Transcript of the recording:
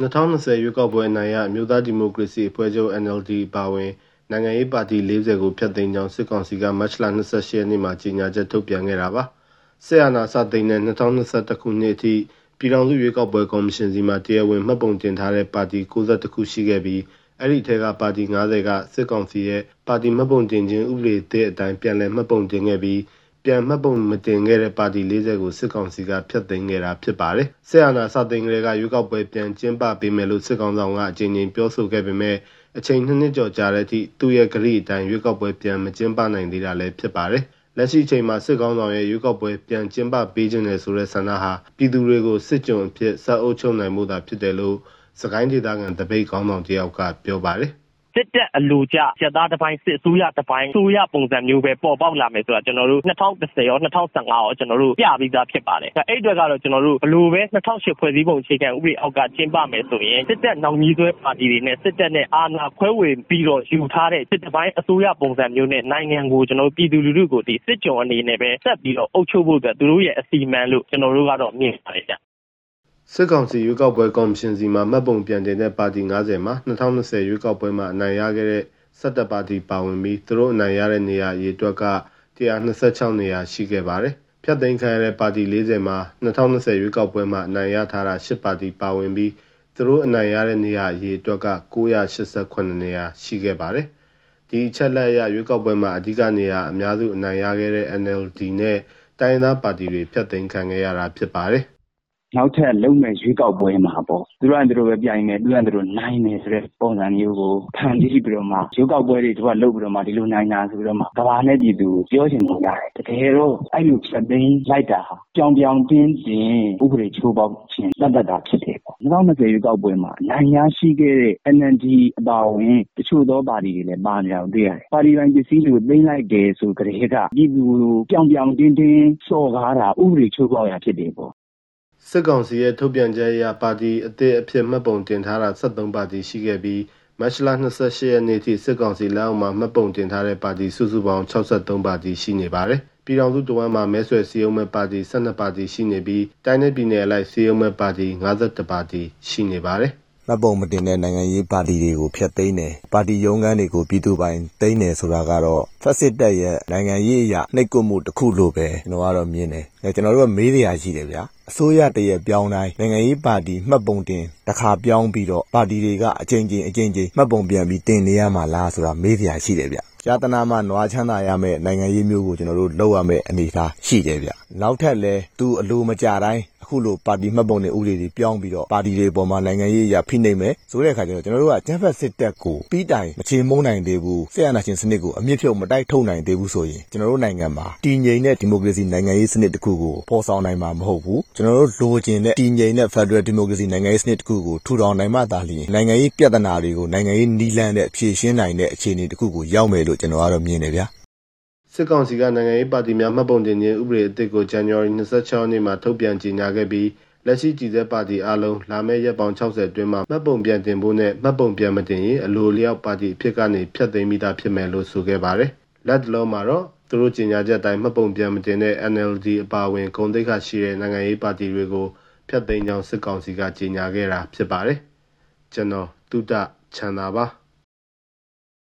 2020ရွေးကောက်ပွဲအနိုင်ရအမျိုးသားဒီမိုကရေစီအဖွဲ့ချုပ် NLD ပါဝင်နိုင်ငံရေးပါတီ40ကိုဖျက်သိမ်းကြောင်းစစ်ကောင်စီကမတ်လ28ရက်နေ့မှာကြေညာချက်ထုတ်ပြန်ခဲ့တာပါ။ဆက်အာဏာစသိမ်းတဲ့2021ခုနှစ်အထိပြည်ထောင်စုရွေးကောက်ပွဲကော်မရှင်စီမှတရားဝင်မှတ်ပုံတင်ထားတဲ့ပါတီ62ခုရှိခဲ့ပြီးအဲ့ဒီထဲကပါတီ90ကစစ်ကောင်စီရဲ့ပါတီမှတ်ပုံတင်ခြင်းဥပဒေသစ်အတိုင်းပြန်လည်မှတ်ပုံတင်ခဲ့ပြီး ပြန်မှတ်ပုံမတင်ခဲ့တဲ့ပါတီ40ကိုစစ်ကောင်စီကဖျက်သိမ်းခဲ့တာဖြစ်ပါတယ်။ဆက်အာဏာစသိမ်းကလေးကရွေးကောက်ပွဲပြန်ကျင်းပပေးမယ်လို့စစ်ကောင်ဆောင်ကအကြိမ်ကြိမ်ပြောဆိုခဲ့ပေမဲ့အချိန်နှစ်နှစ်ကျော်ကြာတဲ့အထိသူ့ရဲ့ကတိအတိုင်းရွေးကောက်ပွဲပြန်မကျင်းပနိုင်သေးတာလည်းဖြစ်ပါတယ်။လက်ရှိချိန်မှာစစ်ကောင်ဆောင်ရဲ့ရွေးကောက်ပွဲပြန်ကျင်းပပေးခြင်းနဲ့ဆိုတဲ့ဆန္ဒဟာပြည်သူတွေကိုစစ်ကြုံအဖြစ်ဆက်အုပ်ချုပ်နိုင်မှုသာဖြစ်တယ်လို့စကိုင်းဒေသခံတပိတ်ကောင်းဆောင်တယောက်ကပြောပါတယ် စစ်တပ်အလိုကျရက်သားတစ်ပိုင်းစစ်အစိုးရတစ်ပိုင်းအစိုးရပုံစံမျိုးပဲပေါ်ပေါက်လာမယ်ဆိုတာကျွန်တော်တို့2010ရော2015ရောကျွန်တော်တို့ပြပြီးသားဖြစ်ပါတယ်အဲ့အတွက်ကတော့ကျွန်တော်တို့ဘလို့ပဲ2008ဖွဲ့စည်းပုံအခြေခံဥပဒေအောက်ကကျင်းပမယ်ဆိုရင်စစ်တပ်နောက်ကြီးဆွဲပါတီတွေနဲ့စစ်တပ်နဲ့အာဏာခွဲဝေပြီးတော့ယူထားတဲ့စစ်တစ်ပိုင်းအစိုးရပုံစံမျိုးနဲ့နိုင်ငံကိုကျွန်တော်တို့ပြည်သူလူထုကိုဒီစစ်ကြောအနေနဲ့ပဲဆက်ပြီးတော့အုပ်ချုပ်ဖို့အတွက်သူတို့ရဲ့အစီအမံလို့ကျွန်တော်တို့ကတော့မြင်ပါတယ်ဗျ စစ်ကောင်စီရွေးကောက်ပွဲကော်မရှင်စီမှမှတ်ပုံပြန်တင်တဲ့ပါတီ90မှာ2020ရွေးကောက်ပွဲမှာအနိုင်ရခဲ့တဲ့17ပါတီပါဝင်ပြီးသူတို့အနိုင်ရတဲ့နေရာအရေအတွက်က126နေရာရှိခဲ့ပါတယ်။ဖြတ်သိမ်းခံရတဲ့ပါတီ40မှာ2020ရွေးကောက်ပွဲမှာအနိုင်ရထားတာ10ပါတီပါဝင်ပြီးသူတို့အနိုင်ရတဲ့နေရာအရေအတွက်က988နေရာရှိခဲ့ပါတယ်။ဒီအချက်လက်အရရွေးကောက်ပွဲမှာအဓိကနေရာအများစုအနိုင်ရခဲ့တဲ့ NLD နဲ့တိုင်းသားပါတီတွေဖျက်သိမ်းခံခဲ့ရတာဖြစ်ပါတယ်။ နောက်ထပ်လုပ်မယ့်ရွေးကောက်ပွဲမှာပေါ့သူတို့ကသူတို့ပဲပြိုင်မယ်သူတို့ကသူတို့နိုင်မယ်ဆိုတဲ့ပုံစံမျိုးကိုဖန်တီးပြီးတော့မှရွေးကောက်ပွဲတွေသူကလုပ်ပြီးတော့မှဒီလိုနိုင်တာဆိုပြီးတော့မှကဘာနဲ့ပြည်သူပြောချင်နေကြတယ်တကယ်တော့အဲ့လိုချက်သိမ်းလိုက်တာဟာကြောင်ပြောင်တင်းတင်းဥပဒေချိုးပေါက်ခြင်းတတ်တတ်တာဖြစ်တယ်ပေါ့2020ရွေးကောက်ပွဲမှာနိုင်ရရှိခဲ့တဲ့ NND အပါအဝင်တချို့သောပါတီတွေလည်းပါနေတာကိုတွေ့ရတယ်ပါတီတိုင်းပစ္စည်းတွေကိုသိမ်းလိုက်တယ်ဆိုကြတဲ့ကပြည်သူကြောင်ပြောင်တင်းတင်းစော်ကားတာဥပဒေချိုးပေါက်ရဖြစ်တယ်ပေါ့ စစ်ကောင်စီရဲ့ထုတ်ပြန်ချက်အရပါတီအသစ်အဖြစ်မှတ်ပုံတင်ထားတာ73ပါတီရှိခဲ့ပြီးမတ်လ28ရက်နေ့ထိစစ်ကောင်စီလက်အောက်မှာမှတ်ပုံတင်ထားတဲ့ပါတီစုစုပေါင်း63ပါတီရှိနေပါတယ်။ပြည်ထောင်စုတဝမ်းမှာမဲဆွယ်စည်းရုံးမဲ့ပါတီ12ပါတီရှိနေပြီးတိုင်းနယ်ပြည်နယ်အလိုက်စည်းရုံးမဲ့ပါတီ51ပါတီရှိနေပါတယ်။မှတ်ပုံမတင်တဲ့နိုင်ငံရေးပါတီတွေကိုဖျက်သိမ်းတယ်။ပါတီရုံးခန်းတွေကိုပြည်သူပိုင်သိမ်းတယ်ဆိုတာကတော့ဖက်စစ်တပ်ရဲ့နိုင်ငံရေးအရာနှိပ်ကွပ်မှုတစ်ခုလို့ပဲကျွန်တော်ကတော့မြင်တယ်။ကျွန်တော်တို့ကမေးစရာရှိတယ်ဗျာအစိုးရတရက်ပြောင်းတိုင်းနိုင်ငံရေးပါတီမှတ်ပုံတင်တခါပြောင်းပြီးတော့ပါတီတွေကအကြိမ်ကြိမ်အကြိမ်ကြိမ်မှတ်ပုံပြန်ပြီးတင်နေရမှာလားဆိုတာမေးစရာရှိတယ်ဗျ။ ကြာသနာမှနွားချမ်းသာရမယ့်နိုင်ငံရေးမျိုးကိုကျွန်တော်တို့လုပ်ရမယ့်အနေအထားရှိတယ်ဗျ။နောက်ထပ်လဲသူအလိုမကြတိုင်းအခုလိုပါတီမှတ်ပုံတင်ဥပဒေတွေပြောင်းပြီးတော့ပါတီတွေပေါ်မှာနိုင်ငံရေးအရာဖိနှိပ်မယ်ဆိုတဲ့အခါကျတော့ကျွန်တော်တို့ကကျန်းဖက်စစ်တပ်ကိုပြီးတိုင်မချေမုန်းနိုင်သေးဘူးဆရာနာရှင်စနစ်ကိုအမြင့်ဖြုတ်မတိုက်ထုတ်နိုင်သေးဘူးဆိုရင်ကျွန်တော်တို့နိုင်ငံမှာတည်ငြိမ်တဲ့ဒီမိုကရေစီနိုင်ငံရေးစနစ်တစ်ခုကိုဖော်ဆောင်နိုင်မှာမဟုတ်ဘူးကျွန်တော်တို့လိုချင်တဲ့တည်ငြိမ်တဲ့ Federal Democracy နိုင်ငံရေးစနစ်တစ်ခုကိုထူထောင်နိုင်မှသာလျှင်နိုင်ငံရေးပြဿနာတွေကိုနိုင်ငံရေးနီးလန်းတဲ့ဖြေရှင်းနိုင်တဲ့အခြေအနေတစ်ခုကိုရောက်မယ်လို့ကျွန်တော်ကတော့မြင်တယ်ဗျာစစ်ကောင်စီကနိုင်ငံရေးပါတီများမှတ်ပုံတင်ခြင်းဥပဒေအသစ်ကို January 26ရက်နေ့မှာထုတ်ပြန်ကြေညာခဲ့ပြီးလက်ရှိကြည်စဲပါတီအလုံးလာမယ့်ရက်ပေါင်း60အတွင်းမှာမှတ်ပုံပြန်တင်ဖို့နဲ့မှတ်ပုံပြန်မတင်ရင်အလိုလျောက်ပါတီအဖြစ်ကနေဖျက်သိမ်းမိတာဖြစ်မယ်လို့ဆိုခဲ့ပါတယ်။လက်တလုံးမှာတော့သူတို့ကြေညာချက်အတိုင်းမှတ်ပုံပြန်မတင်တဲ့ NLD အပါအဝင်ဂုံတိတ်ခရှိတဲ့နိုင်ငံရေးပါတီတွေကိုဖျက်သိမ်းကြောင်းစစ်ကောင်စီကကြေညာခဲ့တာဖြစ်ပါတယ်။ကျွန်တော်တုဒ္ဒချန်တာပါ။